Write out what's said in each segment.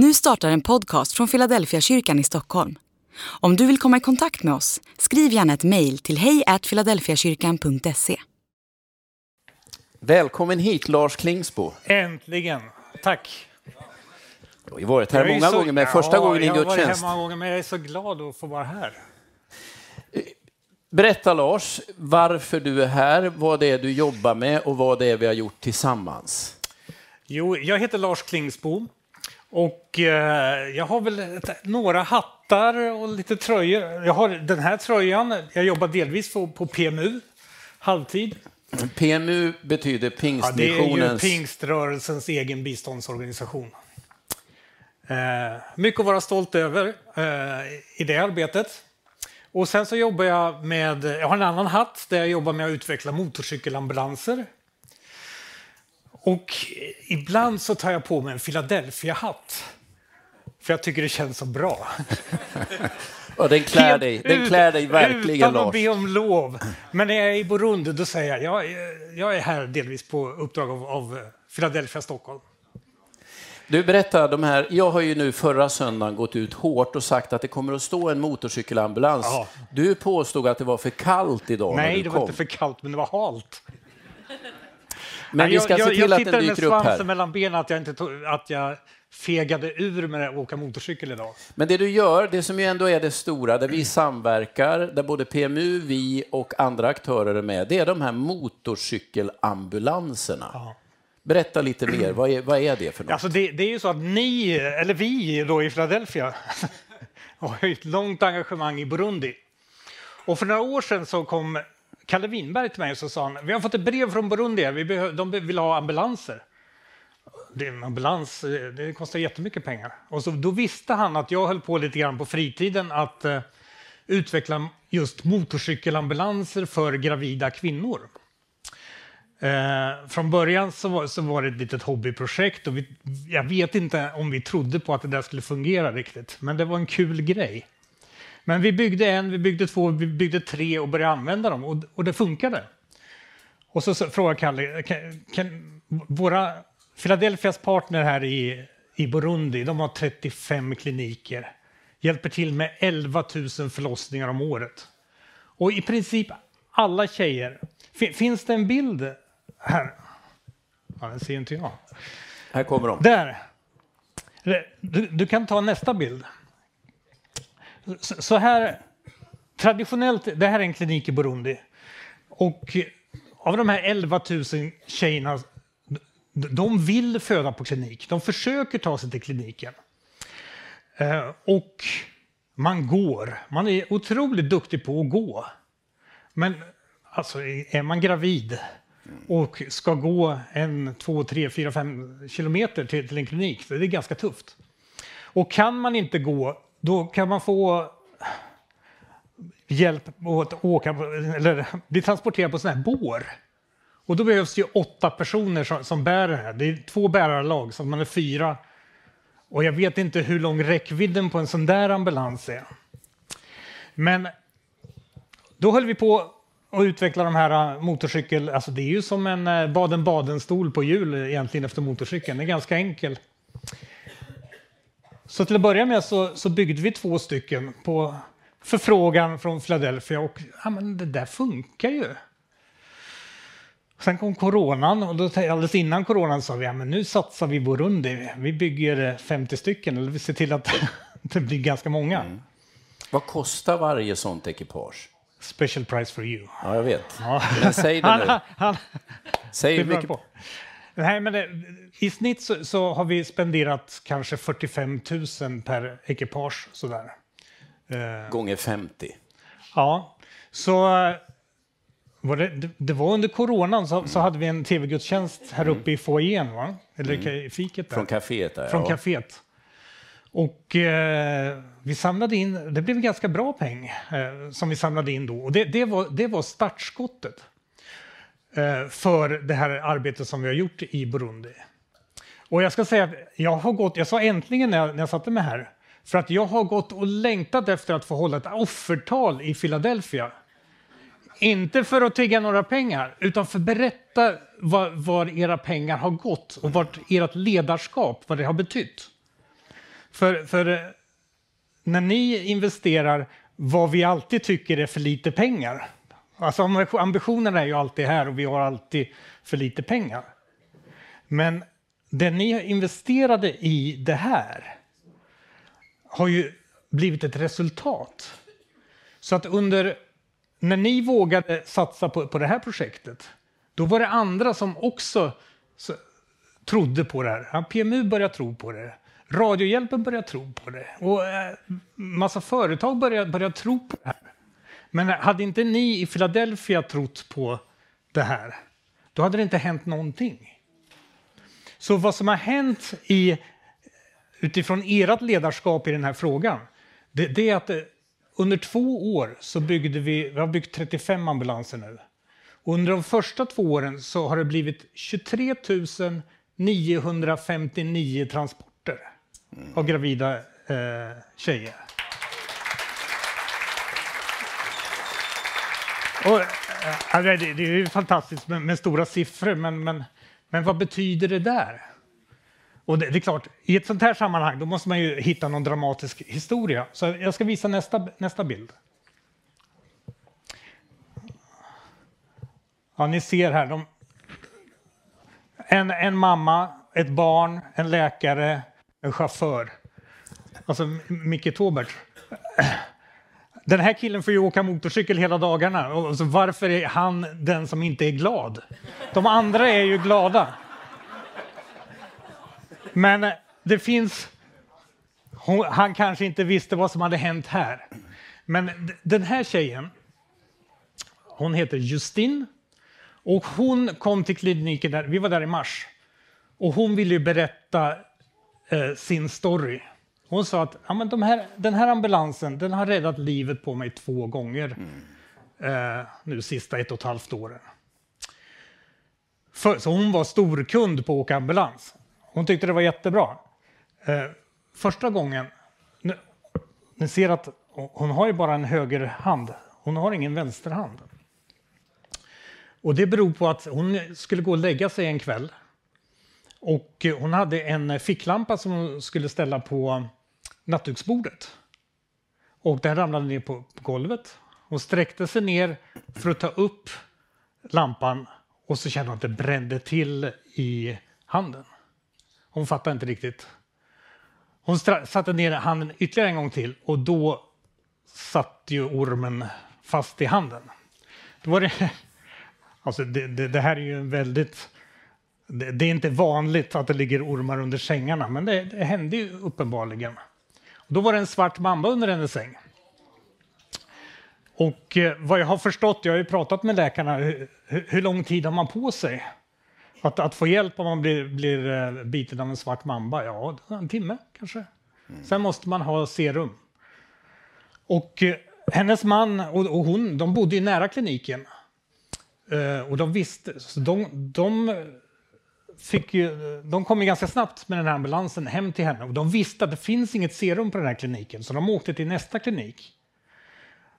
Nu startar en podcast från Philadelphia kyrkan i Stockholm. Om du vill komma i kontakt med oss, skriv gärna ett mejl till hejfiladelfiakyrkan.se. Välkommen hit Lars Klingsbo. Äntligen! Tack! Du har ju varit här många så- gånger, men första Ja, gången i Jag har varit gudstjänst. här många gånger, men jag är så glad att få vara här. Berätta Lars, varför du är här, vad det är du jobbar med och vad det är vi har gjort tillsammans. Jo, jag heter Lars Klingsbo och eh, jag har väl ett, några hattar och lite tröjor. Jag har den här tröjan. Jag jobbar delvis på, på PMU, halvtid. PMU betyder Ja, det är ju Pingstmissionens... pingströrelsens egen biståndsorganisation. Eh, mycket att vara stolt över eh, i det arbetet. Och sen så jobbar jag med, jag har en annan hatt där jag jobbar med att utveckla motorcykelambulanser. Och ibland så tar jag på mig en Philadelphia-hatt. För jag tycker det känns så bra. Ja, den klär dig, den klär dig verkligen Utan att Lars. be om lov. Men när jag är i Burundi då säger jag, jag, är- jag är här delvis på uppdrag av, av Philadelphia Stockholm. Du berättar de här, jag har ju nu förra söndagen gått ut hårt och sagt att det kommer att stå en motorcykelambulans. Ja. Du påstod att det var för kallt idag när Nej, du det var kom. inte för kallt, men det var halt. Men vi ska jag, se jag, till jag att sitter den med dyker upp svansen här. mellan benen att jag, inte tog, att jag fegade ur med att åka motorcykel idag. Men det du gör, det som ju ändå är det stora, där vi samverkar, där både PMU, vi och andra aktörer är med, det är de här motorcykelambulanserna. Berätta lite mer, vad är, vad är det för något? Alltså det, det är ju så att ni, eller vi då i Philadelphia, har ett långt engagemang i Burundi. Och för några år sedan så kom Kalle Winberg till mig och så sa han, vi har fått ett brev från Burundi, vi behö- de vill ha ambulanser. Det är en ambulans, det kostar jättemycket pengar. Och så, då visste han att jag höll på lite grann på fritiden att eh, utveckla just motorcykelambulanser för gravida kvinnor. Eh, från början så var, så var det ett litet hobbyprojekt och vi, jag vet inte om vi trodde på att det där skulle fungera riktigt, men det var en kul grej. Men vi byggde en, vi byggde två, vi byggde tre och började använda dem och, och det funkade. Och så, så frågade Kalle, kan, kan, våra Philadelphias partner här i, i Burundi, de har 35 kliniker, hjälper till med 11 000 förlossningar om året. Och i princip alla tjejer, fin- finns det en bild här? Ja, den ser inte jag. Här kommer de. Där! Du, du kan ta nästa bild. Så, här, traditionellt, det här är en klinik i Burundi. Och av de här 11 000 tjejerna, de- vill föda på klinik. De försöker ta sig till kliniken. Eh, och man går. Man är otroligt duktig på att gå. Men alltså, är man gravid och ska gå en, två, tre, fyra, fem kilometer till, till en klinik, så är det ganska tufft. Och kan man inte gå, då kan man få hjälp att åka, eller bli transporterad på sån här bår. Och då behövs det ju åtta personer som, som bär det här. Det är två bärarlag, så man är fyra. Och jag vet inte hur lång räckvidden på en sån där ambulans är. Men då höll vi på att utveckla de här äh, motorcykel... Alltså det är ju som en äh, Baden-Baden-stol på hjul egentligen efter motorcykeln. Det är ganska enkel. Så till att börja med så, så byggde vi två stycken på förfrågan från Philadelphia och ja, men det där funkar ju. Sen kom coronan och då, alldeles innan coronan sa vi ja, men nu satsar vi Burundi. Vi bygger eh, 50 stycken, eller vi ser till att det blir ganska många. Vad kostar varje sånt ekipage? Special price for you. Ja, jag vet. Men säg det nu. Han, han, Säg mycket... på. Nej, men det, I snitt så, så har vi spenderat kanske 45 000 per ekipage. Sådär. Eh, Gånger 50. ja, så eh, var det, det, var under coronan så, så hade vi en tv-gudstjänst här uppe i foajén, va? eller i fiket där. Från kaféet där. Från ja. kaféet. Och eh, vi samlade in, det blev ganska bra peng eh, som vi samlade in då. Och det, det, var, det var startskottet Eh, för det här arbetet som vi har gjort i Burundi. Och jag ska säga att jag har gått, jag sa äntligen när jag, när jag satte mig här, för att jag har gått och längtat efter att få hålla ett offertal i Philadelphia. Inte för att tigga några pengar, utan för att berätta var, var era pengar har gått och vart ert ledarskap, vad det har betytt. För, för eh, när ni investerar vad vi alltid tycker är för lite pengar. Alltså ambitionerna är ju alltid här och vi har alltid för lite pengar. Men det ni investerade i det här har ju blivit ett resultat. Så att under, när ni vågade satsa på, på det här projektet, då var det andra som också så, trodde på det här. PMU började tro på det. Radiohjälpen började tro på det. Och eh, massa företag började, började tro på det här. Men hade inte ni i Philadelphia trott på det här, då hade det inte hänt någonting. Så vad som har hänt i, utifrån ert ledarskap i den här frågan, det, det är att eh, under två år så byggde vi, vi har byggt 35 ambulanser nu. Och under de första två åren så har det blivit 23 959 transporter av gravida eh, tjejer. Och, det, det är ju fantastiskt med, med, stora siffror, men, men, men vad betyder det där? Och det, det, är klart, i ett sånt här sammanhang då måste man ju hitta någon dramatisk historia. Så jag ska visa nästa, nästa bild. Ja, ni ser här. De, en, en mamma, ett barn, en läkare, en chaufför. Alltså Micke Taubert. Den här killen får ju åka motorcykel hela dagarna. Och så varför är han den som inte är glad? De andra är ju glada. Men eh, det finns... Han kanske inte visste vad som hade hänt här. Men den här tjejen, hon heter Justin. Och hon kom till kliniken, där, vi var där i mars. Och hon ville berätta eh, sin story. Hon sa att ja, men de här, den här ambulansen den har räddat livet på mig två gånger mm. eh, nu sista ett och ett halvt åren. För, så hon var storkund på åka ambulans. Hon tyckte det var jättebra. Eh, första gången, ni, ni ser att hon har ju bara en högerhand. Hon har ingen vänsterhand. Och det beror på att hon skulle gå och lägga sig en kväll. Och hon hade en ficklampa som hon skulle ställa på nattduksbordet. Och den ramlade ner på, på golvet. Hon sträckte sig ner för att ta upp lampan och så kände hon att det brände till i handen. Hon fattade inte riktigt. Hon satte ner handen ytterligare en gång till och då satt ju ormen fast i handen. Då var det, alltså det, det, det här är ju en väldigt... Det, det, är inte vanligt att det ligger ormar under sängarna, men det, det hände ju uppenbarligen. Då var det en svart mamba under hennes säng. Och eh, vad jag har förstått, jag har ju pratat med läkarna, hur, hur lång tid har man på sig att, att få hjälp om man blir, blir eh, biten av en svart mamba? Ja, en timme kanske. Mm. Sen måste man ha serum. Och eh, hennes man och, och hon, de bodde ju nära kliniken. Uh, och de visste, så de, de fick ju, de kom ju ganska snabbt med den här ambulansen hem till henne och de visste att det finns inget serum på den här kliniken så de åkte till nästa klinik.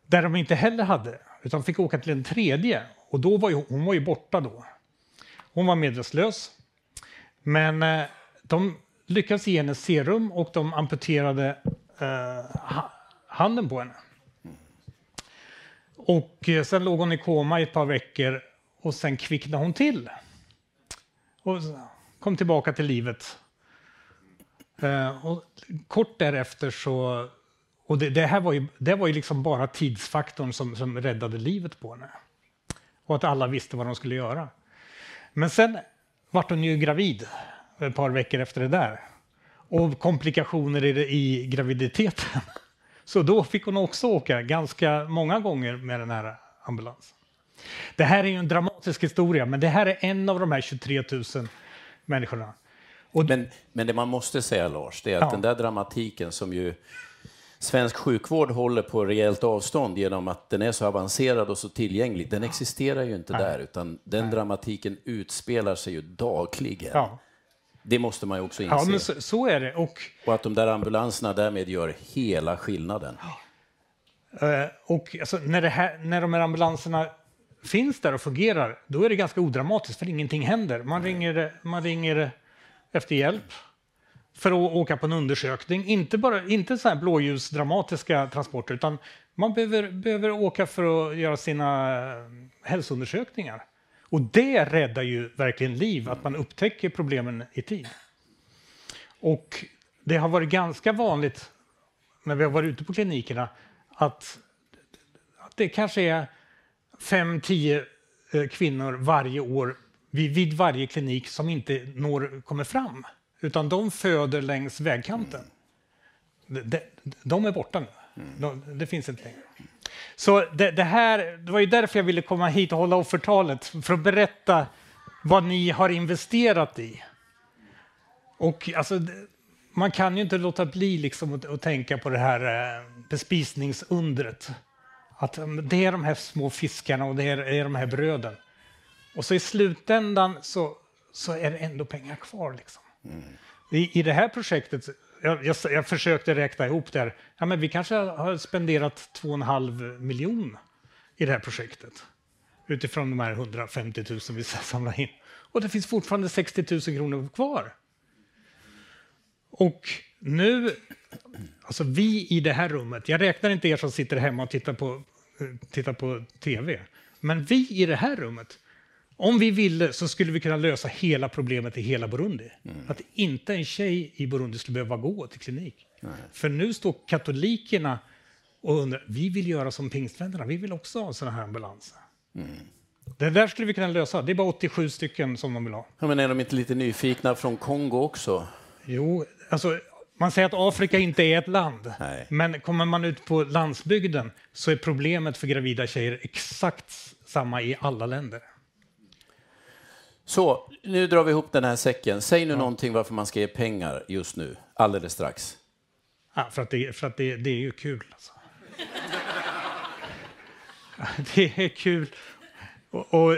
Där de inte heller hade, utan fick åka till en tredje och då var ju, hon var ju borta då. Hon var medvetslös. Men eh, de lyckades ge henne serum och de amputerade eh, handen på henne. Och eh, sen låg hon i koma i ett par veckor och sen kvicknade hon till och kom tillbaka till livet. Eh, och kort därefter så... Och det, det, här var ju, det var ju liksom bara tidsfaktorn som, som räddade livet på henne. Och att alla visste vad de skulle göra. Men sen vart hon ju gravid ett par veckor efter det där. Och komplikationer i, i graviditeten. Så då fick hon också åka ganska många gånger med den här ambulansen. Det här är ju en dramatisk historia, men det här är en av de här 23 000 människorna. Och... Men, men det man måste säga, Lars, det är att ja. den där dramatiken som ju svensk sjukvård håller på rejält avstånd genom att den är så avancerad och så tillgänglig, den existerar ju inte Nej. där, utan den Nej. dramatiken utspelar sig ju dagligen. Ja. Det måste man ju också inse. Ja, men så, så, är det. Och... och att de där ambulanserna därmed gör hela skillnaden. Uh, och alltså, när, här, när de här ambulanserna finns där och fungerar, då är det ganska odramatiskt för ingenting händer. Man ringer, man ringer efter hjälp. för att åka på en undersökning. Inte, bara, inte så här blåljusdramatiska transporter, utan man behöver, behöver åka för att göra sina eh, hälsoundersökningar. Och det räddar ju verkligen liv, att man upptäcker problemen i tid. Och det har varit ganska vanligt när vi har varit ute på klinikerna att, att det kanske är fem, tio eh, kvinnor varje år vid, varje klinik som inte når, kommer fram. Utan de föder längs vägkanten. De, de, de är borta nu. De, det finns inte längre. Så det, det, här, det var ju därför jag ville komma hit och hålla offertalet, för att berätta vad ni har investerat i. Och alltså, man kan ju inte låta bli liksom att, att tänka på det här eh, bespisningsundret. Att mm, det är de här små fiskarna och det är, är de här bröden. Och så i slutändan så, så är det ändå pengar kvar. Liksom. Mm. I, I det här projektet, jag, jag, jag, försökte räkna ihop det här, ja, men vi kanske har spenderat 2,5 miljon i det här projektet. Utifrån de här 150 000 vi samlar in. Och det finns fortfarande 60 000 kronor kvar. Och nu, alltså vi i det här rummet, jag räknar inte er som sitter hemma och tittar på, tittar på tv, men vi i det här rummet, om vi ville så skulle vi kunna lösa hela problemet i hela Burundi. Mm. Att inte en tjej i Burundi skulle behöva gå till klinik. Nej. För nu står katolikerna och undrar, vi vill göra som pingstvännerna, vi vill också ha sådana här ambulanser. Mm. Det där skulle vi kunna lösa. Det är bara 87 stycken som de vill ha. Ja, men är de inte lite nyfikna från Kongo också? Jo, alltså man säger att Afrika inte är ett land, Nej. men kommer man ut på landsbygden så är problemet för gravida tjejer exakt samma i alla länder. Så, nu drar vi ihop den här säcken. Säg nu ja. någonting varför man ska ge pengar just nu, alldeles strax. Ja, för att det, för att det, det är ju kul. Alltså. det är kul och, och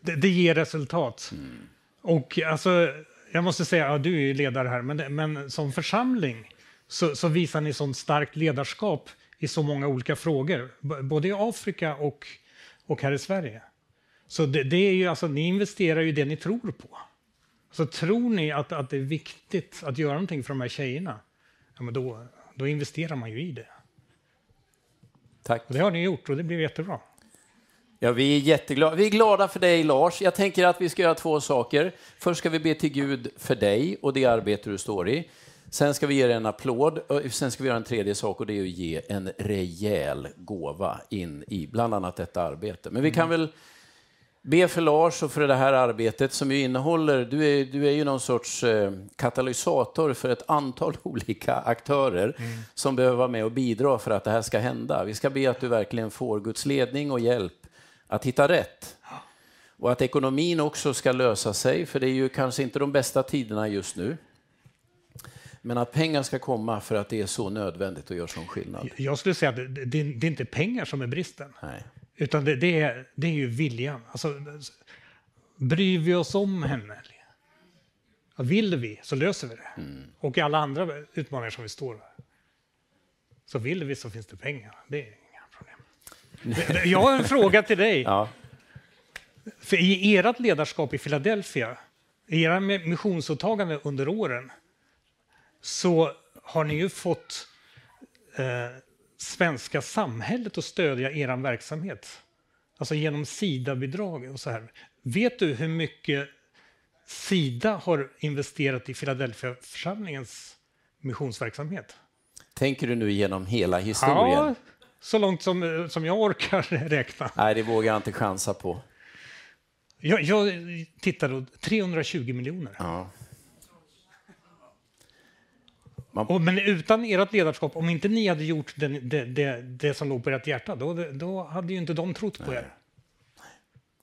det, det, ger resultat. Mm. Och alltså, jag måste säga, ja, du är ju ledare här, men, men som församling så, så, visar ni sånt starkt ledarskap i så många olika frågor, både i Afrika och, och här i Sverige. Så det, det, är ju, alltså, ni investerar ju det ni tror på. Så tror ni att, att det är viktigt att göra någonting för de här tjejerna, ja, men då, då investerar man ju i det. Tack. Och det har ni gjort och det blir jättebra. Ja, vi är jätteglada. Vi är glada för dig, Lars. Jag tänker att vi ska göra två saker. Först ska vi be till Gud för dig och det arbete du står i. Sen ska vi ge dig en applåd. Sen ska vi göra en tredje sak och det är att ge en rejäl gåva in i bland annat detta arbete. Men vi kan väl be för Lars och för det här arbetet som ju innehåller, du är, du är ju någon sorts eh, katalysator för ett antal olika aktörer mm. som behöver vara med och bidra för att det här ska hända. Vi ska be att du verkligen får Guds ledning och hjälp att hitta rätt. Och att ekonomin också ska lösa sig, för det är ju kanske inte de bästa tiderna just nu. Men att pengar ska komma för att det är så nödvändigt att göra sån skillnad. Jag skulle säga att det, det, det är inte pengar som är bristen. Nej. Utan det, det, är, det är ju viljan. Alltså, bryr vi oss om henne? Vill vi så löser vi det. Mm. Och i alla andra utmaningar som vi står så vill vi så finns det pengar. Det är jag har en fråga till dig. Ja. För I ert ledarskap i Philadelphia, i era missionsåtaganden under åren, så har ni ju fått eh, svenska samhället att stödja er verksamhet. Alltså genom Sida-bidrag och så här. Vet du hur mycket Sida har investerat i Philadelphia-församlingens missionsverksamhet? Tänker du nu genom hela historien? Ja, så långt som, som jag orkar räkna. Nej, det vågar jag inte chansa på. Jag, jag tittade, 320 miljoner. Ja. Man... Och, men utan ert ledarskap, om inte ni hade gjort det, det, det, det som låg på ert hjärta, då, då hade ju inte de trott på Nej. er.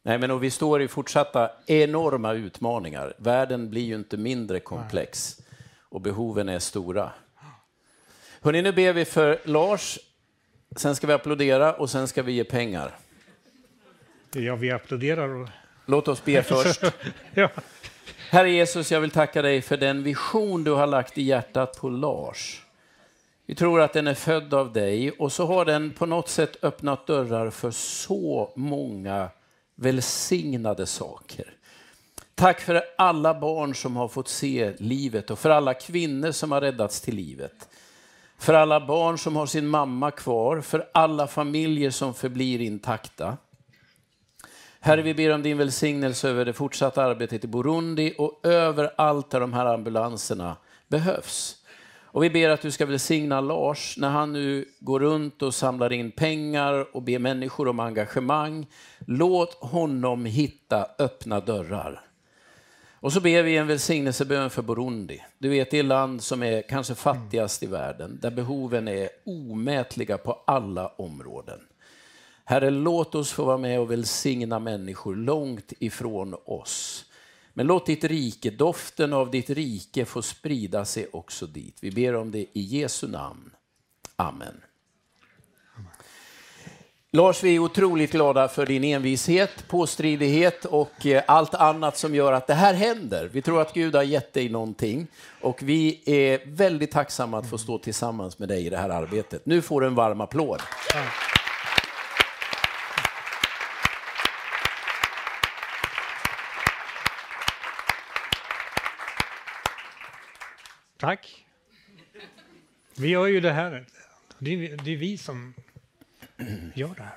Nej, men och vi står i fortsatta enorma utmaningar. Världen blir ju inte mindre komplex Nej. och behoven är stora. Hörrni, nu ber vi för Lars Sen ska vi applådera och sen ska vi ge pengar. Ja, vi applåderar. Låt oss be först. ja. Herre Jesus, jag vill tacka dig för den vision du har lagt i hjärtat på Lars. Vi tror att den är född av dig och så har den på något sätt öppnat dörrar för så många välsignade saker. Tack för alla barn som har fått se livet och för alla kvinnor som har räddats till livet. För alla barn som har sin mamma kvar, för alla familjer som förblir intakta. Herre, vi ber om din välsignelse över det fortsatta arbetet i Burundi och överallt där de här ambulanserna behövs. Och vi ber att du ska välsigna Lars när han nu går runt och samlar in pengar och ber människor om engagemang. Låt honom hitta öppna dörrar. Och så ber vi en välsignelsebön för Burundi. Du vet det land som är kanske fattigast i världen, där behoven är omätliga på alla områden. Herre, låt oss få vara med och välsigna människor långt ifrån oss. Men låt ditt rike, doften av ditt rike få sprida sig också dit. Vi ber om det i Jesu namn. Amen. Lars, vi är otroligt glada för din envishet, påstridighet och eh, allt annat som gör att det här händer. Vi tror att Gud har gett dig någonting och vi är väldigt tacksamma att få stå tillsammans med dig i det här arbetet. Nu får du en varm applåd. Tack. Vi gör ju det här. Det är, det är vi som gör det här.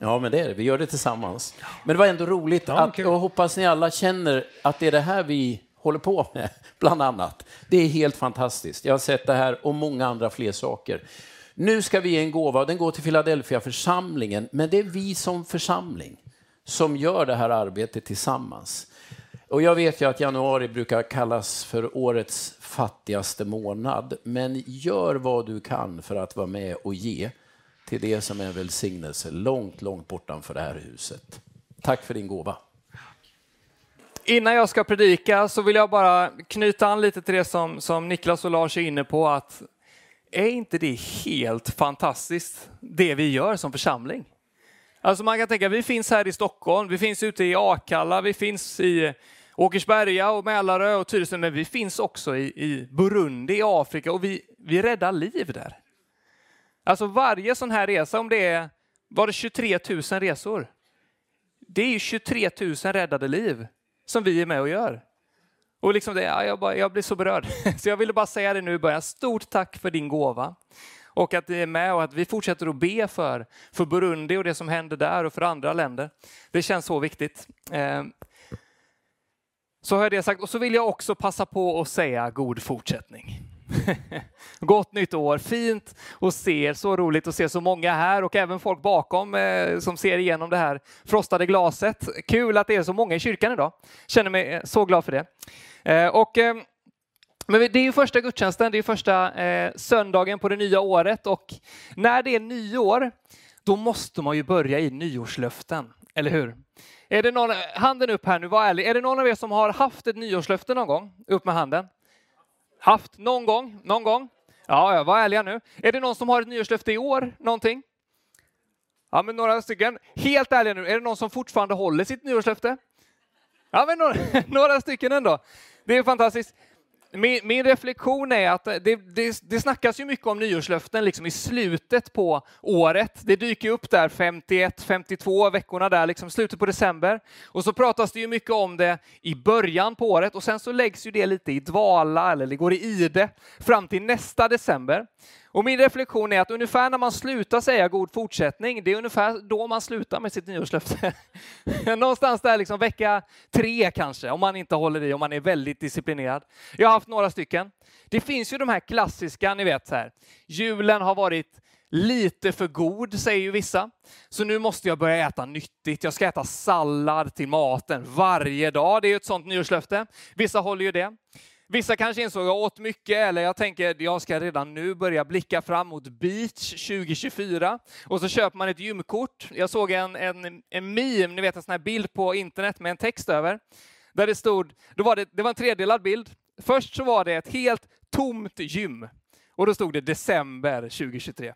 Ja, men det är det. Vi gör det tillsammans. Men det var ändå roligt Ja, att, kul. och hoppas ni alla känner att det är det här vi håller på med, bland annat. Det är helt fantastiskt. Jag har sett det här och många andra fler saker. Nu ska vi ge en gåva och den går till Philadelphia församlingen, men det är vi som församling som gör det här arbetet tillsammans. Och jag vet ju att januari brukar kallas för årets fattigaste månad, men gör vad du kan för att vara med och ge till det som är en välsignelse långt, långt bortanför det här huset. Tack för din gåva. Innan jag ska predika så vill jag bara knyta an lite till det som, som Niklas och Lars är inne på. att Är inte det helt fantastiskt, det vi gör som församling? Alltså man kan tänka, vi finns här i Stockholm, vi finns ute i Akalla, vi finns i Åkersberga och Mälarö och Tyresö, men vi finns också i, i Burundi, i Afrika och vi, vi räddar liv där. Alltså varje sån här resa, om det är, var det 23 000 resor? Det är ju 23 000 räddade liv som vi är med och gör. Och liksom det, ja, jag, bara, jag blir så berörd. Så jag ville bara säga det nu i början. Stort tack för din gåva. Och att ni är med och att vi fortsätter att be för, för Burundi och det som händer där och för andra länder. Det känns så viktigt. Eh, så har jag det sagt. Och så vill jag också passa på att säga god fortsättning. Gott nytt år, fint att se er, så roligt att se så många här och även folk bakom eh, som ser igenom det här frostade glaset. Kul att det är så många i kyrkan idag. Känner mig eh, så glad för det. Eh, och, eh, men det är ju första gudstjänsten, det är första eh, söndagen på det nya året och när det är nyår, då måste man ju börja i nyårslöften, eller hur? Är det någon, eh, handen upp här nu, var ärlig. Är det någon av er som har haft ett nyårslöfte någon gång? Upp med handen. Haft någon gång? Någon gång? Ja, ja, var ärliga nu. Är det någon som har ett nyårslöfte i år? Någonting? Ja, men några stycken. Helt ärliga nu, är det någon som fortfarande håller sitt nyårslöfte? Ja, men några, några stycken ändå. Det är fantastiskt. Min, min reflektion är att det, det, det snackas ju mycket om nyårslöften liksom i slutet på året. Det dyker upp där 51, 52 veckorna där, liksom slutet på december. Och så pratas det ju mycket om det i början på året och sen så läggs ju det lite i dvala eller det går i ide fram till nästa december. Och min reflektion är att ungefär när man slutar säga god fortsättning, det är ungefär då man slutar med sitt nyårslöfte. Någonstans där liksom vecka tre kanske, om man inte håller i, om man är väldigt disciplinerad. Jag har haft några stycken. Det finns ju de här klassiska, ni vet så här. Julen har varit lite för god, säger ju vissa. Så nu måste jag börja äta nyttigt. Jag ska äta sallad till maten varje dag. Det är ju ett sånt nyårslöfte. Vissa håller ju det. Vissa kanske insåg jag åt mycket eller jag tänker jag ska redan nu börja blicka fram mot beach 2024 och så köper man ett gymkort. Jag såg en, en, en meme, ni vet en sån här bild på internet med en text över där det stod, då var det, det var en tredelad bild. Först så var det ett helt tomt gym och då stod det december 2023.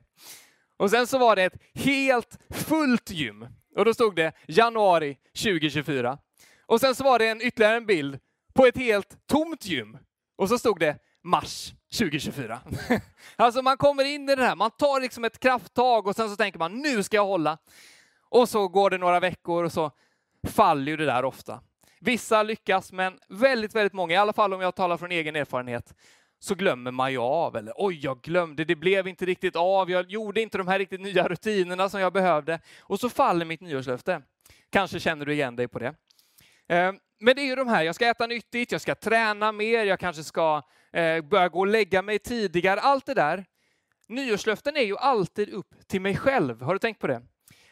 Och sen så var det ett helt fullt gym och då stod det januari 2024. Och sen så var det en ytterligare en bild på ett helt tomt gym. Och så stod det mars 2024. alltså man kommer in i det här, man tar liksom ett krafttag och sen så tänker man nu ska jag hålla. Och så går det några veckor och så faller ju det där ofta. Vissa lyckas, men väldigt, väldigt många, i alla fall om jag talar från egen erfarenhet, så glömmer man ju av. Eller oj, jag glömde, det blev inte riktigt av, jag gjorde inte de här riktigt nya rutinerna som jag behövde. Och så faller mitt nyårslöfte. Kanske känner du igen dig på det. Ehm, men det är ju de här, jag ska äta nyttigt, jag ska träna mer, jag kanske ska eh, börja gå och lägga mig tidigare. Allt det där. Nyårslöften är ju alltid upp till mig själv. Har du tänkt på det?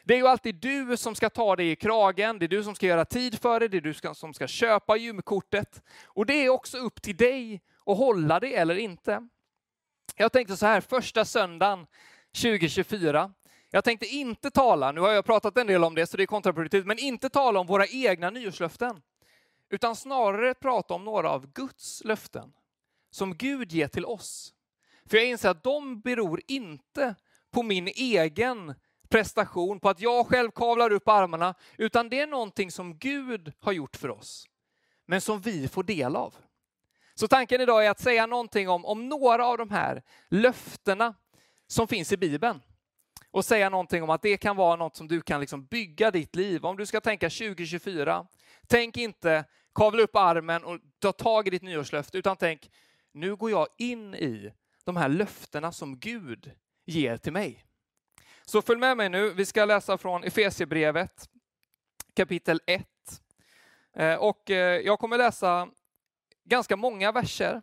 Det är ju alltid du som ska ta dig i kragen, det är du som ska göra tid för det, det är du som ska köpa gymkortet. Och det är också upp till dig att hålla det eller inte. Jag tänkte så här, första söndagen 2024. Jag tänkte inte tala, nu har jag pratat en del om det så det är kontraproduktivt, men inte tala om våra egna nyårslöften. Utan snarare prata om några av Guds löften som Gud ger till oss. För jag inser att de beror inte på min egen prestation, på att jag själv kavlar upp armarna, utan det är någonting som Gud har gjort för oss, men som vi får del av. Så tanken idag är att säga någonting om, om några av de här löftena som finns i Bibeln. Och säga någonting om att det kan vara något som du kan liksom bygga ditt liv. Om du ska tänka 2024, tänk inte kavla upp armen och ta tag i ditt nyårslöfte, utan tänk nu går jag in i de här löftena som Gud ger till mig. Så följ med mig nu. Vi ska läsa från Efesierbrevet kapitel 1. Eh, och eh, jag kommer läsa ganska många verser.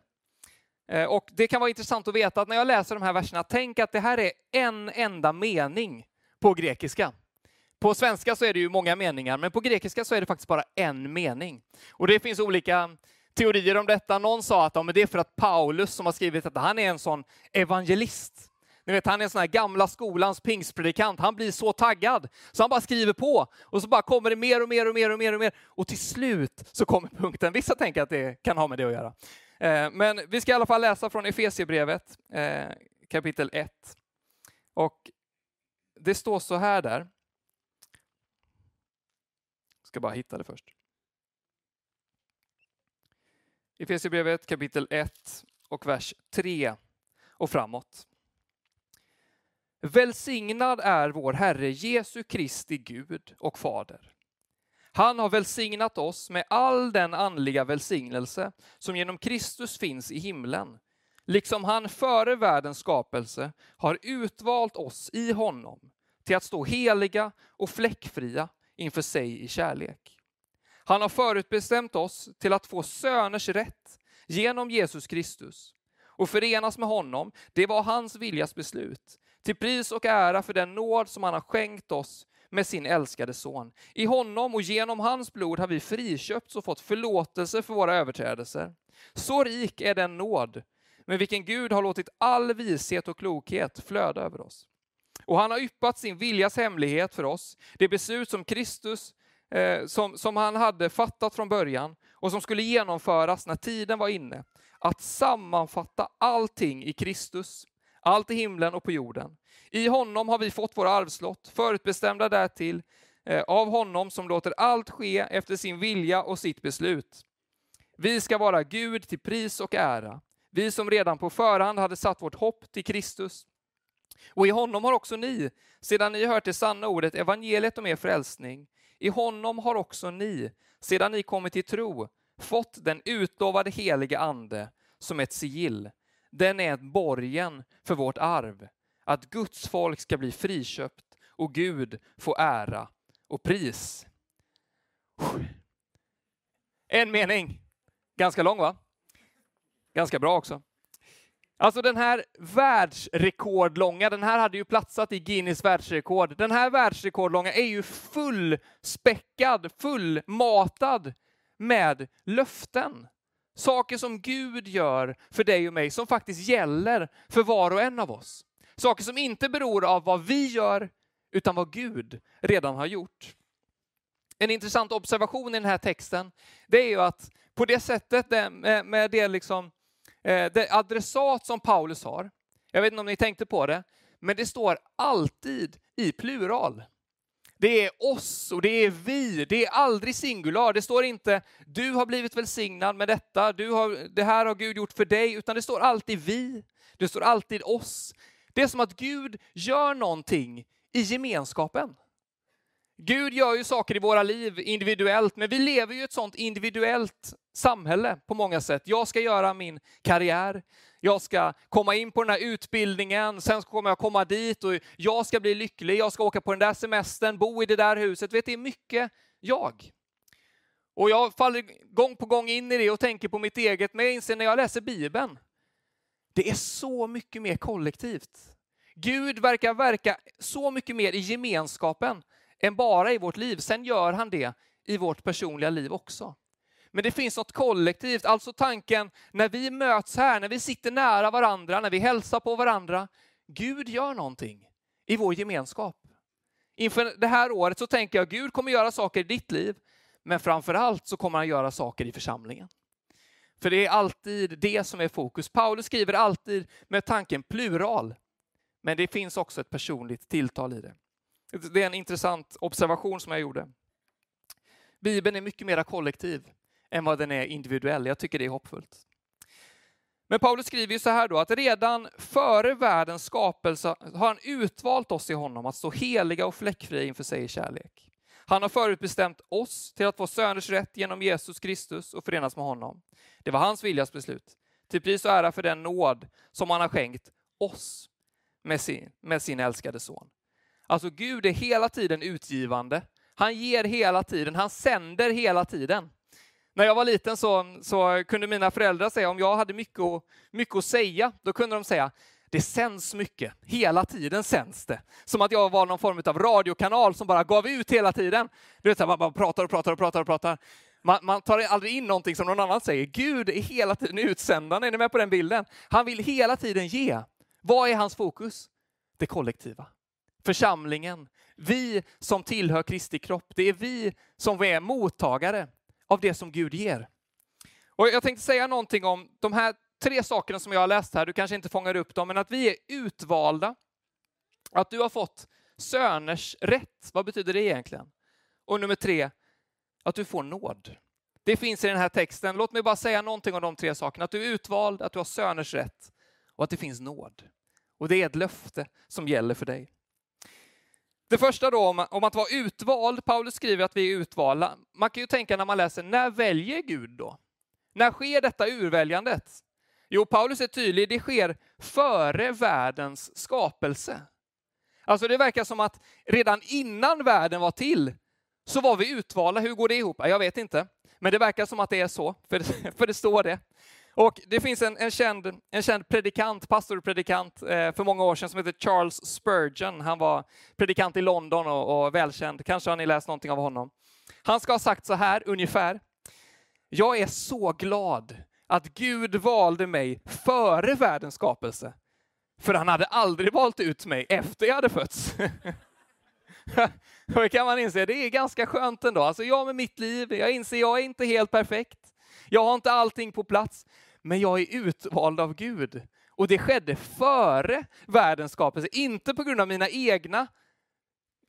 Eh, och det kan vara intressant att veta att när jag läser de här verserna, tänk att det här är en enda mening på grekiska. På svenska så är det ju många meningar, men på grekiska så är det faktiskt bara en mening. Och det finns olika teorier om detta. Någon sa att ja, men det är för att Paulus som har skrivit detta, han är en sån evangelist. Ni vet, han är en sån här gamla skolans pingstpredikant. Han blir så taggad så han bara skriver på och så bara kommer det mer och mer och mer och mer och mer och till slut så kommer punkten. Vissa tänker att det kan ha med det att göra. Eh, men vi ska i alla fall läsa från Efesierbrevet eh, kapitel 1. Och det står så här där. Jag ska bara hitta det först. I Efesierbrevet kapitel 1 och vers 3 och framåt. Välsignad är vår Herre Jesu Kristi Gud och Fader. Han har välsignat oss med all den andliga välsignelse som genom Kristus finns i himlen, liksom han före världens skapelse har utvalt oss i honom till att stå heliga och fläckfria inför sig i kärlek. Han har förutbestämt oss till att få söners rätt genom Jesus Kristus och förenas med honom. Det var hans viljas beslut till pris och ära för den nåd som han har skänkt oss med sin älskade son. I honom och genom hans blod har vi friköpts och fått förlåtelse för våra överträdelser. Så rik är den nåd med vilken Gud har låtit all vishet och klokhet flöda över oss. Och han har yppat sin viljas hemlighet för oss, det beslut som Kristus eh, som, som han hade fattat från början och som skulle genomföras när tiden var inne. Att sammanfatta allting i Kristus allt i himlen och på jorden. I honom har vi fått våra arvslott, förutbestämda därtill, eh, av honom som låter allt ske efter sin vilja och sitt beslut. Vi ska vara Gud till pris och ära, vi som redan på förhand hade satt vårt hopp till Kristus. Och i honom har också ni, sedan ni hört det sanna ordet, evangeliet om er frälsning, i honom har också ni, sedan ni kommit till tro, fått den utlovade helige ande som ett sigill den är borgen för vårt arv. Att Guds folk ska bli friköpt och Gud få ära och pris. En mening. Ganska lång va? Ganska bra också. Alltså den här världsrekordlånga, den här hade ju platsat i Guinness världsrekord. Den här världsrekordlånga är ju fullspäckad, fullmatad med löften. Saker som Gud gör för dig och mig, som faktiskt gäller för var och en av oss. Saker som inte beror av vad vi gör, utan vad Gud redan har gjort. En intressant observation i den här texten, det är ju att på det sättet, med det, liksom, Eh, det adressat som Paulus har, jag vet inte om ni tänkte på det, men det står alltid i plural. Det är oss och det är vi. Det är aldrig singular. Det står inte du har blivit välsignad med detta, du har, det här har Gud gjort för dig, utan det står alltid vi. Det står alltid oss. Det är som att Gud gör någonting i gemenskapen. Gud gör ju saker i våra liv individuellt, men vi lever ju i ett sånt individuellt samhälle på många sätt. Jag ska göra min karriär, jag ska komma in på den här utbildningen, sen kommer jag komma dit och jag ska bli lycklig, jag ska åka på den där semestern, bo i det där huset. Vet, det är mycket jag. Och jag faller gång på gång in i det och tänker på mitt eget, men jag inser när jag läser Bibeln, det är så mycket mer kollektivt. Gud verkar verka så mycket mer i gemenskapen än bara i vårt liv. Sen gör han det i vårt personliga liv också. Men det finns något kollektivt, alltså tanken när vi möts här, när vi sitter nära varandra, när vi hälsar på varandra. Gud gör någonting i vår gemenskap. Inför det här året så tänker jag Gud kommer göra saker i ditt liv, men framför allt så kommer han göra saker i församlingen. För det är alltid det som är fokus. Paulus skriver alltid med tanken plural, men det finns också ett personligt tilltal i det. Det är en intressant observation som jag gjorde. Bibeln är mycket mer kollektiv än vad den är individuell. Jag tycker det är hoppfullt. Men Paulus skriver ju så här då, att redan före världens skapelse har han utvalt oss i honom att stå heliga och fläckfria inför sig i kärlek. Han har förutbestämt oss till att få söners rätt genom Jesus Kristus och förenas med honom. Det var hans viljas beslut. Till pris och ära för den nåd som han har skänkt oss med sin, med sin älskade son. Alltså Gud är hela tiden utgivande. Han ger hela tiden, han sänder hela tiden. När jag var liten så, så kunde mina föräldrar säga, om jag hade mycket att, mycket att säga, då kunde de säga, det sänds mycket, hela tiden sänds det. Som att jag var någon form av radiokanal som bara gav ut hela tiden. Du vet, man bara pratar och pratar och pratar och pratar. Man, man, tar aldrig in någonting som någon annan säger. Gud är hela tiden utsändaren, är ni med på den bilden? Han vill hela tiden ge. Vad är hans fokus? Det kollektiva. Församlingen, vi som tillhör Kristi kropp, det är vi som är mottagare av det som Gud ger. Och jag tänkte säga någonting om de här tre sakerna som jag har läst här, du kanske inte fångar upp dem, men att vi är utvalda, att du har fått söners rätt. Vad betyder det egentligen? Och nummer tre, att du får nåd. Det finns i den här texten. Låt mig bara säga någonting om de tre sakerna. Att du är utvald, att du har söners rätt och att det finns nåd. Och det är ett löfte som gäller för dig. Det första då om, om att vara utvald, Paulus skriver att vi är utvalda. Man kan ju tänka när man läser, när väljer Gud då? När sker detta urväljandet? Jo, Paulus är tydlig, det sker före världens skapelse. Alltså det verkar som att redan innan världen var till så var vi utvalda. Hur går det ihop? Jag vet inte, men det verkar som att det är så, för för det står det. Och det finns en, en, känd, en känd predikant, pastorpredikant eh, för många år sedan som heter Charles Spurgeon. Han var predikant i London och, och välkänd. Kanske har ni läst någonting av honom. Han ska ha sagt så här ungefär. Jag är så glad att Gud valde mig före världens skapelse. För han hade aldrig valt ut mig efter jag hade fötts. det kan man inse, det är ganska skönt ändå. Alltså jag med mitt liv, jag inser jag är inte helt perfekt. Jag har inte allting på plats, men jag är utvald av Gud. Och det skedde före världens skapelse, inte på grund av mina egna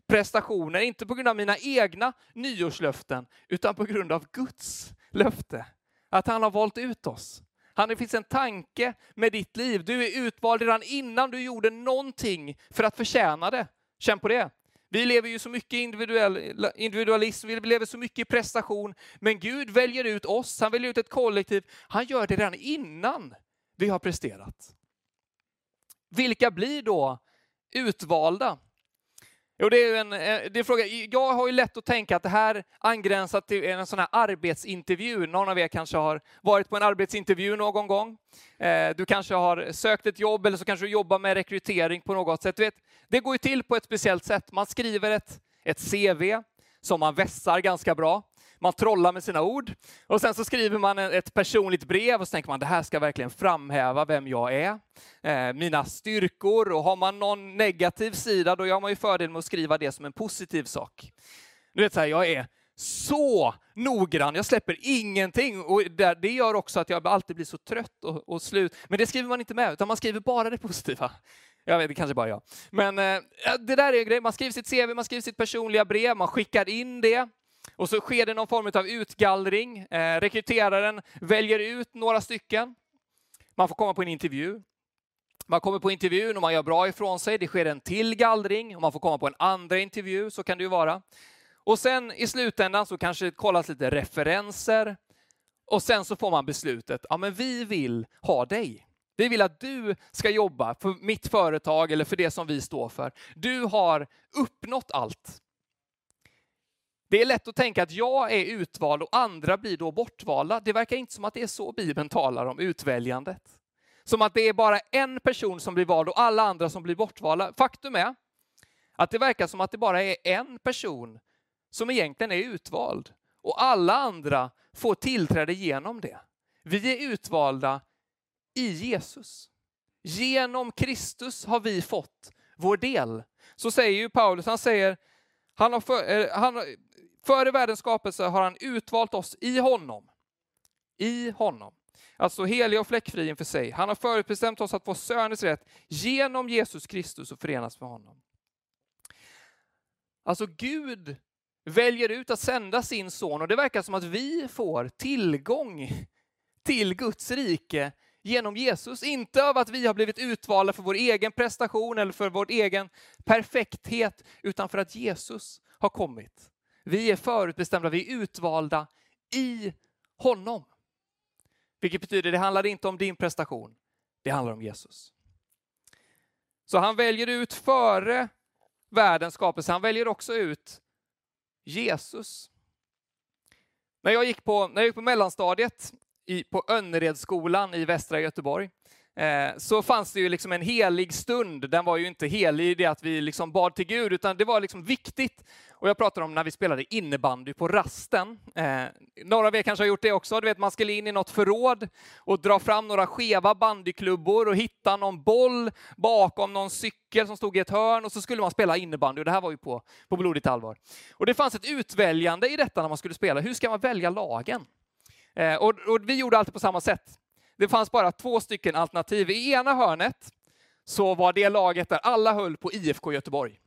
prestationer, inte på grund av mina egna nyårslöften, utan på grund av Guds löfte. Att han har valt ut oss. Han, det finns en tanke med ditt liv. Du är utvald redan innan du gjorde någonting för att förtjäna det. Känn på det. Vi lever ju så mycket individuell, individualism, vi lever så mycket i prestation. Men Gud väljer ut oss, han väljer ut ett kollektiv. Han gör det redan innan vi har presterat. Vilka blir då utvalda? Jo, det är en, eh, det är en fråga. Jag har ju lätt att tänka att det här angränsar till en sån här arbetsintervju. Någon av er kanske har varit på en arbetsintervju någon gång. Eh, du kanske har sökt ett jobb eller så kanske du jobbar med rekrytering på något sätt. vet, det går ju till på ett speciellt sätt. Man skriver ett, ett CV som man vässar ganska bra man trollar med sina ord. Och sen så skriver man ett personligt brev och så tänker man det här ska verkligen framhäva vem jag är, eh, mina styrkor. Och har man någon negativ sida, då gör man ju fördel med att skriva det som en positiv sak. Du vet så här, jag är så noggrann, jag släpper ingenting. Och det gör också att jag alltid blir så trött och, och slut. Men det skriver man inte med, utan man skriver bara det positiva. Jag vet, det kanske bara jag. Men eh, det där är en grej, man skriver sitt CV, man skriver sitt personliga brev, man skickar in det. Och så sker det någon form av utgallring. Eh, rekryteraren väljer ut några stycken. Man får komma på en intervju. Man kommer på intervjun och man gör bra ifrån sig. Det sker en till gallring och man får komma på en andra intervju, så kan det ju vara. Och sen i slutändan så kanske det kollas lite referenser och sen så får man beslutet, ja men vi vill ha dig. Vi vill att du ska jobba för mitt företag eller för det som vi står för. Du har uppnått allt. Det är lätt att tänka att jag är utvald och andra blir då bortvalda. Det verkar inte som att det är så Bibeln talar om utväljandet. Som att det är bara en person som blir vald och alla andra som blir bortvalda. Faktum är att det verkar som att det bara är en person som egentligen är utvald och alla andra får tillträde genom det. Vi är utvalda i Jesus. Genom Kristus har vi fått vår del. Så säger ju Paulus, han säger, han har för, eh, han, före världens skapelse har han utvalt oss i honom. I honom. Alltså helig och fläckfri inför sig. Han har förutbestämt oss att få söners rätt genom Jesus Kristus och förenas med honom. Alltså Gud väljer ut att sända sin son och det verkar som att vi får tillgång till Guds rike genom Jesus. Inte av att vi har blivit utvalda för vår egen prestation eller för vår egen perfekthet, utan för att Jesus har kommit. Vi är förutbestämda, vi är utvalda i honom. Vilket betyder, det handlar inte om din prestation, det handlar om Jesus. Så han väljer ut före världens skapelse, han väljer också ut Jesus. När jag gick på, när jag gick på mellanstadiet i, på Önneredsskolan i västra Göteborg eh, så fanns det ju liksom en helig stund. Den var ju inte helig i det att vi liksom bad till Gud, utan det var liksom viktigt. Och jag pratar om när vi spelade innebandy på rasten. Eh, några av er kanske har gjort det också. Du vet, man skulle in i något förråd och dra fram några skeva bandyklubbor och hitta någon boll bakom någon cykel som stod i ett hörn och så skulle man spela innebandy. Och det här var ju på, på blodigt allvar. Och det fanns ett utväljande i detta när man skulle spela. Hur ska man välja lagen? Eh, och, och vi gjorde alltid på samma sätt. Det fanns bara två stycken alternativ. I ena hörnet så var det laget där alla höll på IFK Göteborg.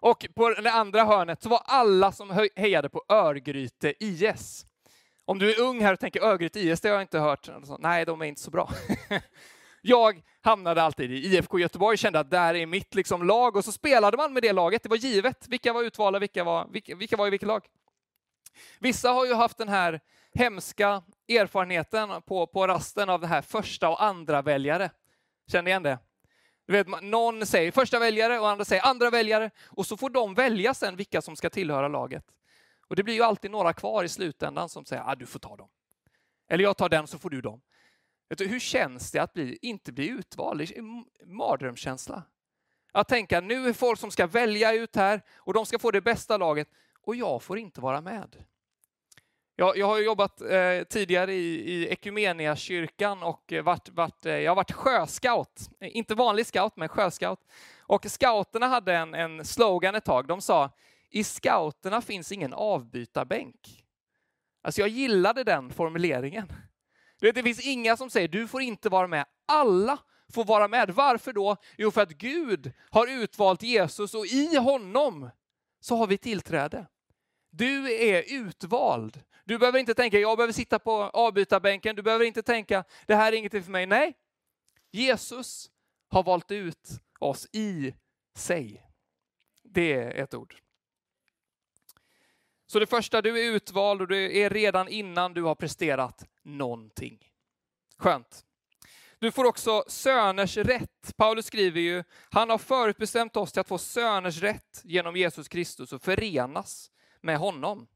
Och på det andra hörnet så var alla som hejade på Örgryte IS. Om du är ung här och tänker Örgryte IS, det har jag inte hört. Nej, de är inte så bra. jag hamnade alltid i IFK Göteborg, kände att där är mitt liksom lag och så spelade man med det laget. Det var givet vilka var utvalda, vilka var, vilka, vilka var i vilket lag. Vissa har ju haft den här hemska erfarenheten på, på rasten av det här första och andra väljare. Känner ni igen det? Du vet, någon säger första väljare och andra säger andra väljare och så får de välja sen vilka som ska tillhöra laget. Och det blir ju alltid några kvar i slutändan som säger att ah, du får ta dem. Eller jag tar den så får du dem. Du, hur känns det att bli, inte bli utvald? Det är en mardrömskänsla. Att tänka nu är folk som ska välja ut här och de ska få det bästa laget och jag får inte vara med. Jag, jag har jobbat eh, tidigare i, i Ekumeniakyrkan och varit, varit, eh, jag har varit sjöscout. Eh, inte vanlig scout, men sjöscout. Och scouterna hade en, en slogan ett tag. De sa, i scouterna finns ingen avbytarbänk. Alltså jag gillade den formuleringen. Du vet, det finns inga som säger, du får inte vara med. Alla får vara med. Varför då? Jo, för att Gud har utvalt Jesus och i honom så har vi tillträde. Du är utvald. Du behöver inte tänka, jag behöver sitta på avbytarbänken. Du behöver inte tänka, det här är ingenting för mig. Nej, Jesus har valt ut oss i sig. Det är ett ord. Så det första, du är utvald och du är redan innan du har presterat någonting. Skönt. Du får också söners rätt. Paulus skriver ju, han har förutbestämt oss till att få söners rätt genom Jesus Kristus och förenas med honom.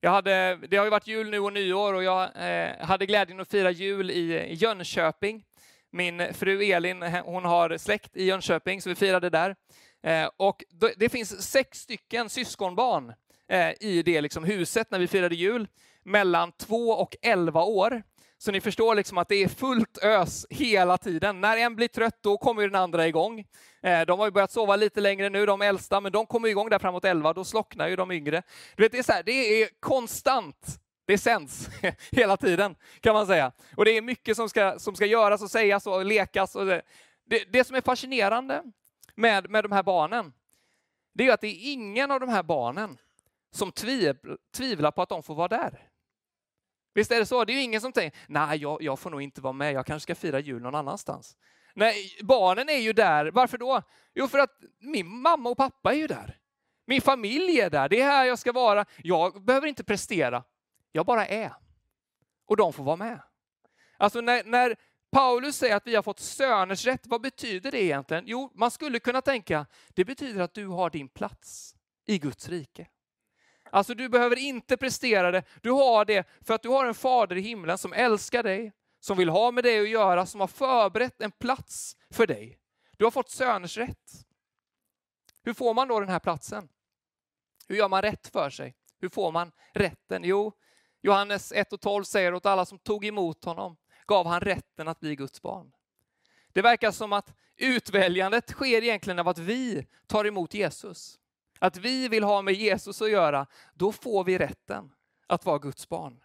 Jag hade, det har ju varit jul nu och nyår och jag eh, hade glädjen att fira jul i Jönköping. Min fru Elin, eh, hon har släkt i Jönköping, så vi firade där. Eh, och det finns sex stycken syskonbarn eh, i det liksom huset när vi firade jul, mellan två och elva år. Så ni förstår liksom att det är fullt ös hela tiden. När en blir trött, då kommer den andra igång. Eh, de har ju börjat sova lite längre nu, de äldsta, men de kommer igång där framåt 11, då slocknar ju de yngre. Du vet, det är, så här, det är konstant. Det sänds hela tiden, kan man säga. Och det är mycket som ska, som ska göras och sägas och lekas. Och det, det, det som är fascinerande med, med de här barnen, det är att det är ingen av de här barnen som tvivlar på att de får vara där. Visst är det så? Det är ju ingen som tänker, nej, jag, jag får nog inte vara med, jag kanske ska fira jul någon annanstans. Nej, barnen är ju där. Varför då? Jo, för att min mamma och pappa är ju där. Min familj är där, det är här jag ska vara. Jag behöver inte prestera, jag bara är. Och de får vara med. Alltså när, när Paulus säger att vi har fått söners rätt, vad betyder det egentligen? Jo, man skulle kunna tänka, det betyder att du har din plats i Guds rike. Alltså du behöver inte prestera det, du har det för att du har en fader i himlen som älskar dig, som vill ha med dig att göra, som har förberett en plats för dig. Du har fått söners rätt. Hur får man då den här platsen? Hur gör man rätt för sig? Hur får man rätten? Jo, Johannes 1 och 12 säger åt alla som tog emot honom gav han rätten att bli Guds barn. Det verkar som att utväljandet sker egentligen av att vi tar emot Jesus. Att vi vill ha med Jesus att göra, då får vi rätten att vara Guds barn.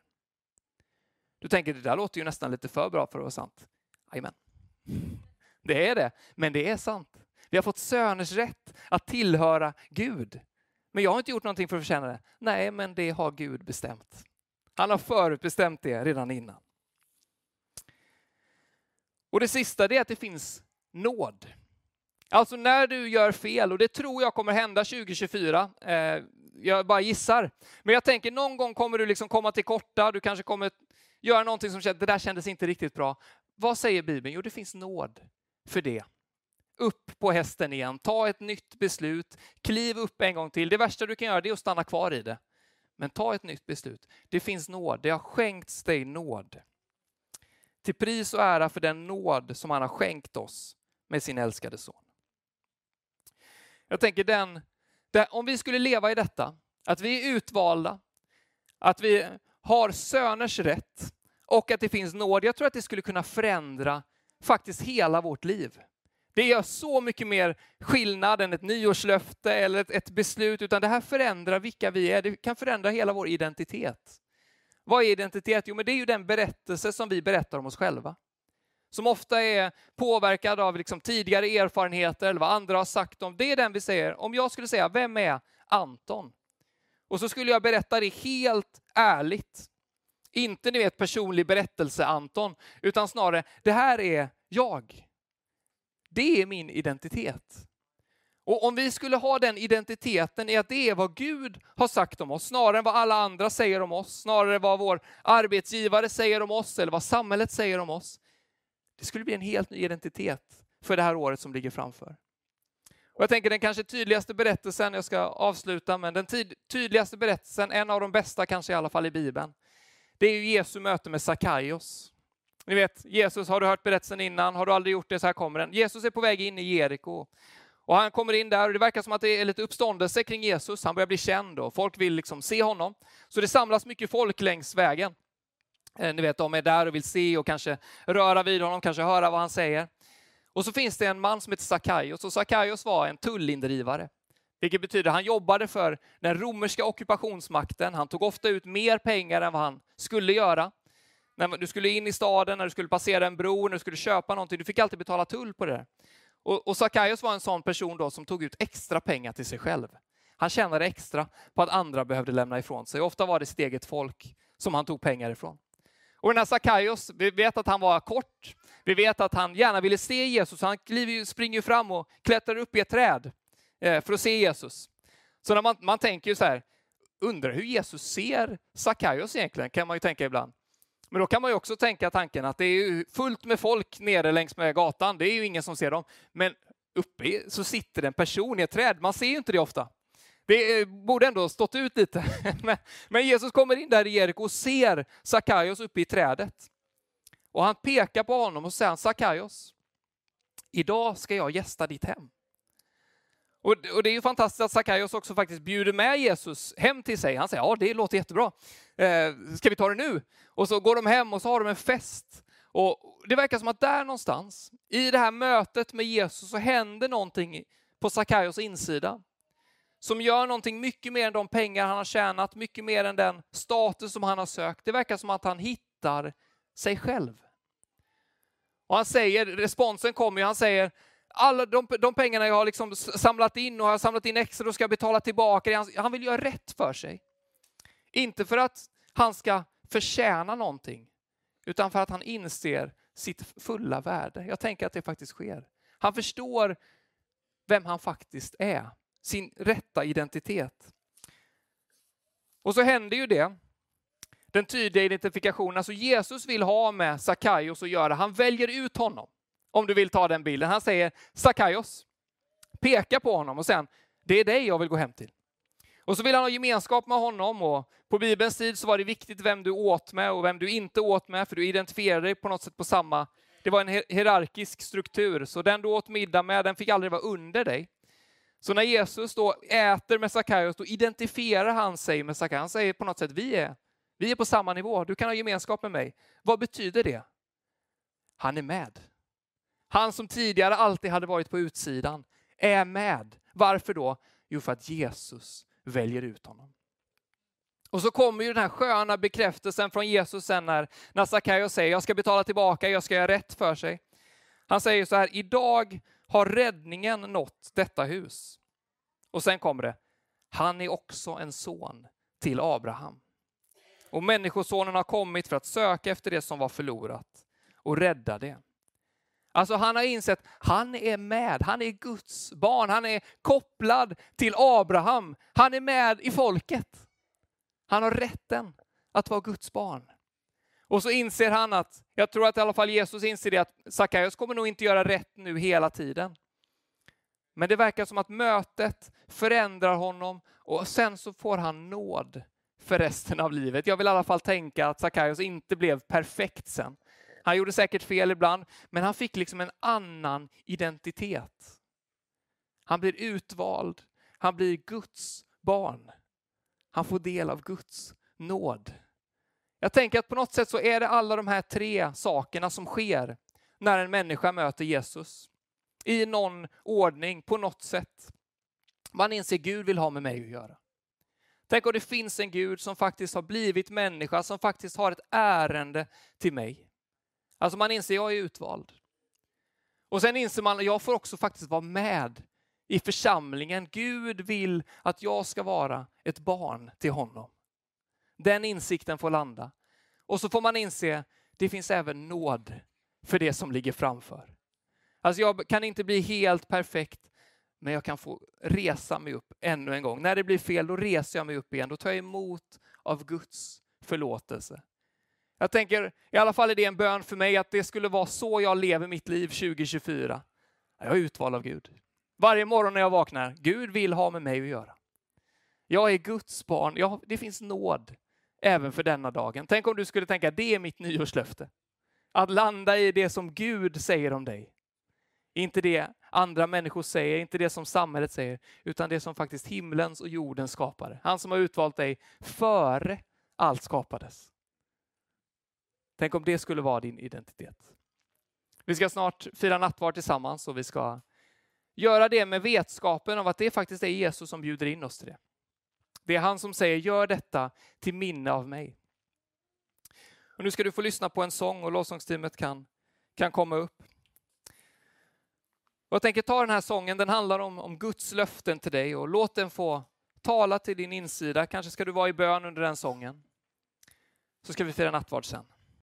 Du tänker, det där låter ju nästan lite för bra för att vara sant. Amen. Det är det, men det är sant. Vi har fått söners rätt att tillhöra Gud. Men jag har inte gjort någonting för att förtjäna det. Nej, men det har Gud bestämt. Han har förutbestämt det redan innan. Och det sista är att det finns nåd. Alltså när du gör fel, och det tror jag kommer hända 2024, eh, jag bara gissar. Men jag tänker någon gång kommer du liksom komma till korta, du kanske kommer göra någonting som känns, det där kändes inte riktigt bra. Vad säger Bibeln? Jo, det finns nåd för det. Upp på hästen igen, ta ett nytt beslut, kliv upp en gång till. Det värsta du kan göra är att stanna kvar i det. Men ta ett nytt beslut. Det finns nåd, det har skänkts dig nåd. Till pris och ära för den nåd som han har skänkt oss med sin älskade son. Jag tänker den, om vi skulle leva i detta, att vi är utvalda, att vi har söners rätt och att det finns nåd. Jag tror att det skulle kunna förändra faktiskt hela vårt liv. Det gör så mycket mer skillnad än ett nyårslöfte eller ett, ett, beslut, utan det här förändrar vilka vi är. Det kan förändra hela vår identitet. Vad är identitet? Jo, men det är ju den berättelse som vi berättar om oss själva. Som ofta är påverkad av liksom tidigare erfarenheter eller vad andra har sagt om. Det är den vi säger. Om jag skulle säga, vem är Anton? Och så skulle jag berätta det helt ärligt. Inte ni vet personlig berättelse Anton, utan snarare, det här är jag. Det är min identitet. Och om vi skulle ha den identiteten i att det är vad Gud har sagt om oss, snarare än vad alla andra säger om oss, snarare vad vår arbetsgivare säger om oss eller vad samhället säger om oss. Det skulle bli en helt ny identitet för det här året som ligger framför. Och jag tänker den kanske tydligaste berättelsen, jag ska avsluta, men den tydligaste berättelsen, en av de bästa kanske i alla fall i Bibeln, det är ju Jesu möte med Sackaios. Ni vet, Jesus, har du hört berättelsen innan? Har du aldrig gjort det? Så här kommer den. Jesus är på väg in i Jeriko. Och han kommer in där och det verkar som att det är lite uppståndelse kring Jesus. Han börjar bli känd och folk vill liksom se honom. Så det samlas mycket folk längs vägen. Eh, ni vet, de är där och vill se och kanske röra vid honom, kanske höra vad han säger. Och så finns det en man som heter Sackaios och Sackaios var en tullindrivare. Vilket betyder att han jobbade för den romerska ockupationsmakten. Han tog ofta ut mer pengar än vad han skulle göra. När du skulle in i staden, när du skulle passera en bro, när du skulle köpa någonting, du fick alltid betala tull på det. Och, och Sackaios var en sån person då som tog ut extra pengar till sig själv. Han tjänade extra på att andra behövde lämna ifrån sig. Ofta var det sitt eget folk som han tog pengar ifrån. Och den här Sackaios, vi vet att han var kort. Vi vet att han gärna ville se Jesus. Han springer fram och klättrar upp i ett träd eh, för att se Jesus. Så när man, man tänker ju så här, undrar hur Jesus ser Sackaios egentligen, kan man ju tänka ibland. Men då kan man ju också tänka tanken att det är fullt med folk nere längs med gatan. Det är ju ingen som ser dem. Men uppe så sitter en person i ett träd. Man ser ju inte det ofta. Det eh, borde ändå stått ut lite. Men Jesus kommer in där i Jeriko och ser Sackaios uppe i trädet. Och han pekar på honom och säger Sackaios, idag ska jag gästa ditt hem. Och, det är ju fantastiskt att Sackaios också faktiskt bjuder med Jesus hem till sig. Han säger, ja det låter jättebra. Eh, ska vi ta det nu? Och så går de hem och så har de en fest. Och det verkar som att där någonstans, i det här mötet med Jesus, så händer någonting på Sackaios insida. Som gör någonting mycket mer än de pengar han har tjänat, mycket mer än den status som han har sökt. Det verkar som att han hittar sig själv. Och han säger, responsen kommer ju, han säger, alla de, de pengarna jag har liksom samlat in och har samlat in extra, då ska jag betala tillbaka. Han, han vill göra rätt för sig. Inte för att han ska förtjäna någonting, utan för att han inser sitt fulla värde. Jag tänker att det faktiskt sker. Han förstår vem han faktiskt är, sin rätta identitet. Och så händer ju det. Den tydliga identifikationen, alltså Jesus vill ha med Sackaios att göra. Han väljer ut honom. Om du vill ta den bilden. Han säger Sackaios, pekar på honom och sen, det är dig jag vill gå hem till. Och så vill han ha gemenskap med honom och på Bibelns tid så var det viktigt vem du åt med och vem du inte åt med, för du identifierade dig på något sätt på samma... Det var en hierarkisk struktur, så den du åt middag med, den fick aldrig vara under dig. Så när Jesus då äter med Sackaios, då identifierar han sig med Sackaios. Han säger på något sätt, vi är, vi är på samma nivå, du kan ha gemenskap med mig. Vad betyder det? Han är med. Han som tidigare alltid hade varit på utsidan är med. Varför då? Jo, för att Jesus väljer ut honom. Och så kommer ju den här sköna bekräftelsen från Jesus sen när, när Sackaios säger jag ska betala tillbaka, jag ska göra rätt för sig. Han säger så här, idag har räddningen nått detta hus. Och sen kommer det, han är också en son till Abraham. Och Människosonen har kommit för att söka efter det som var förlorat och rädda det. Alltså han har insett, han är med, han är Guds barn, han är kopplad till Abraham, han är med i folket. Han har rätten att vara Guds barn. Och så inser han att, jag tror att i alla fall Jesus inser det, att Sackaios kommer nog inte göra rätt nu hela tiden. Men det verkar som att mötet förändrar honom och sen så får han nåd för resten av livet. Jag vill i alla fall tänka att Sackaios inte blev perfekt sen. Han gjorde säkert fel ibland, men han fick liksom en annan identitet. Han blir utvald, han blir Guds barn. Han får del av Guds nåd. Jag tänker att på något sätt så är det alla de här tre sakerna som sker när en människa möter Jesus. I någon ordning, på något sätt. Man inser Gud vill ha med mig att göra. Tänk om det finns en Gud som faktiskt har blivit människa, som faktiskt har ett ärende till mig. Alltså man inser, jag är utvald. Och sen inser man, att jag får också faktiskt vara med i församlingen. Gud vill att jag ska vara ett barn till honom. Den insikten får landa. Och så får man inse, det finns även nåd för det som ligger framför. Alltså jag kan inte bli helt perfekt, men jag kan få resa mig upp ännu en gång. När det blir fel, då reser jag mig upp igen. Då tar jag emot av Guds förlåtelse. Jag tänker, i alla fall är det en bön för mig, att det skulle vara så jag lever mitt liv 2024. Jag är utvald av Gud. Varje morgon när jag vaknar, Gud vill ha med mig att göra. Jag är Guds barn, jag, det finns nåd även för denna dagen. Tänk om du skulle tänka, det är mitt nyårslöfte. Att landa i det som Gud säger om dig. Inte det andra människor säger, inte det som samhället säger, utan det som faktiskt himlens och jordens skapare. Han som har utvalt dig före allt skapades. Tänk om det skulle vara din identitet. Vi ska snart fira nattvard tillsammans och vi ska göra det med vetskapen av att det faktiskt är Jesus som bjuder in oss till det. Det är han som säger, gör detta till minne av mig. Och nu ska du få lyssna på en sång och lovsångsteamet kan, kan komma upp. Och jag tänker ta den här sången, den handlar om, om Guds löften till dig och låt den få tala till din insida. Kanske ska du vara i bön under den sången. Så ska vi fira nattvard sen.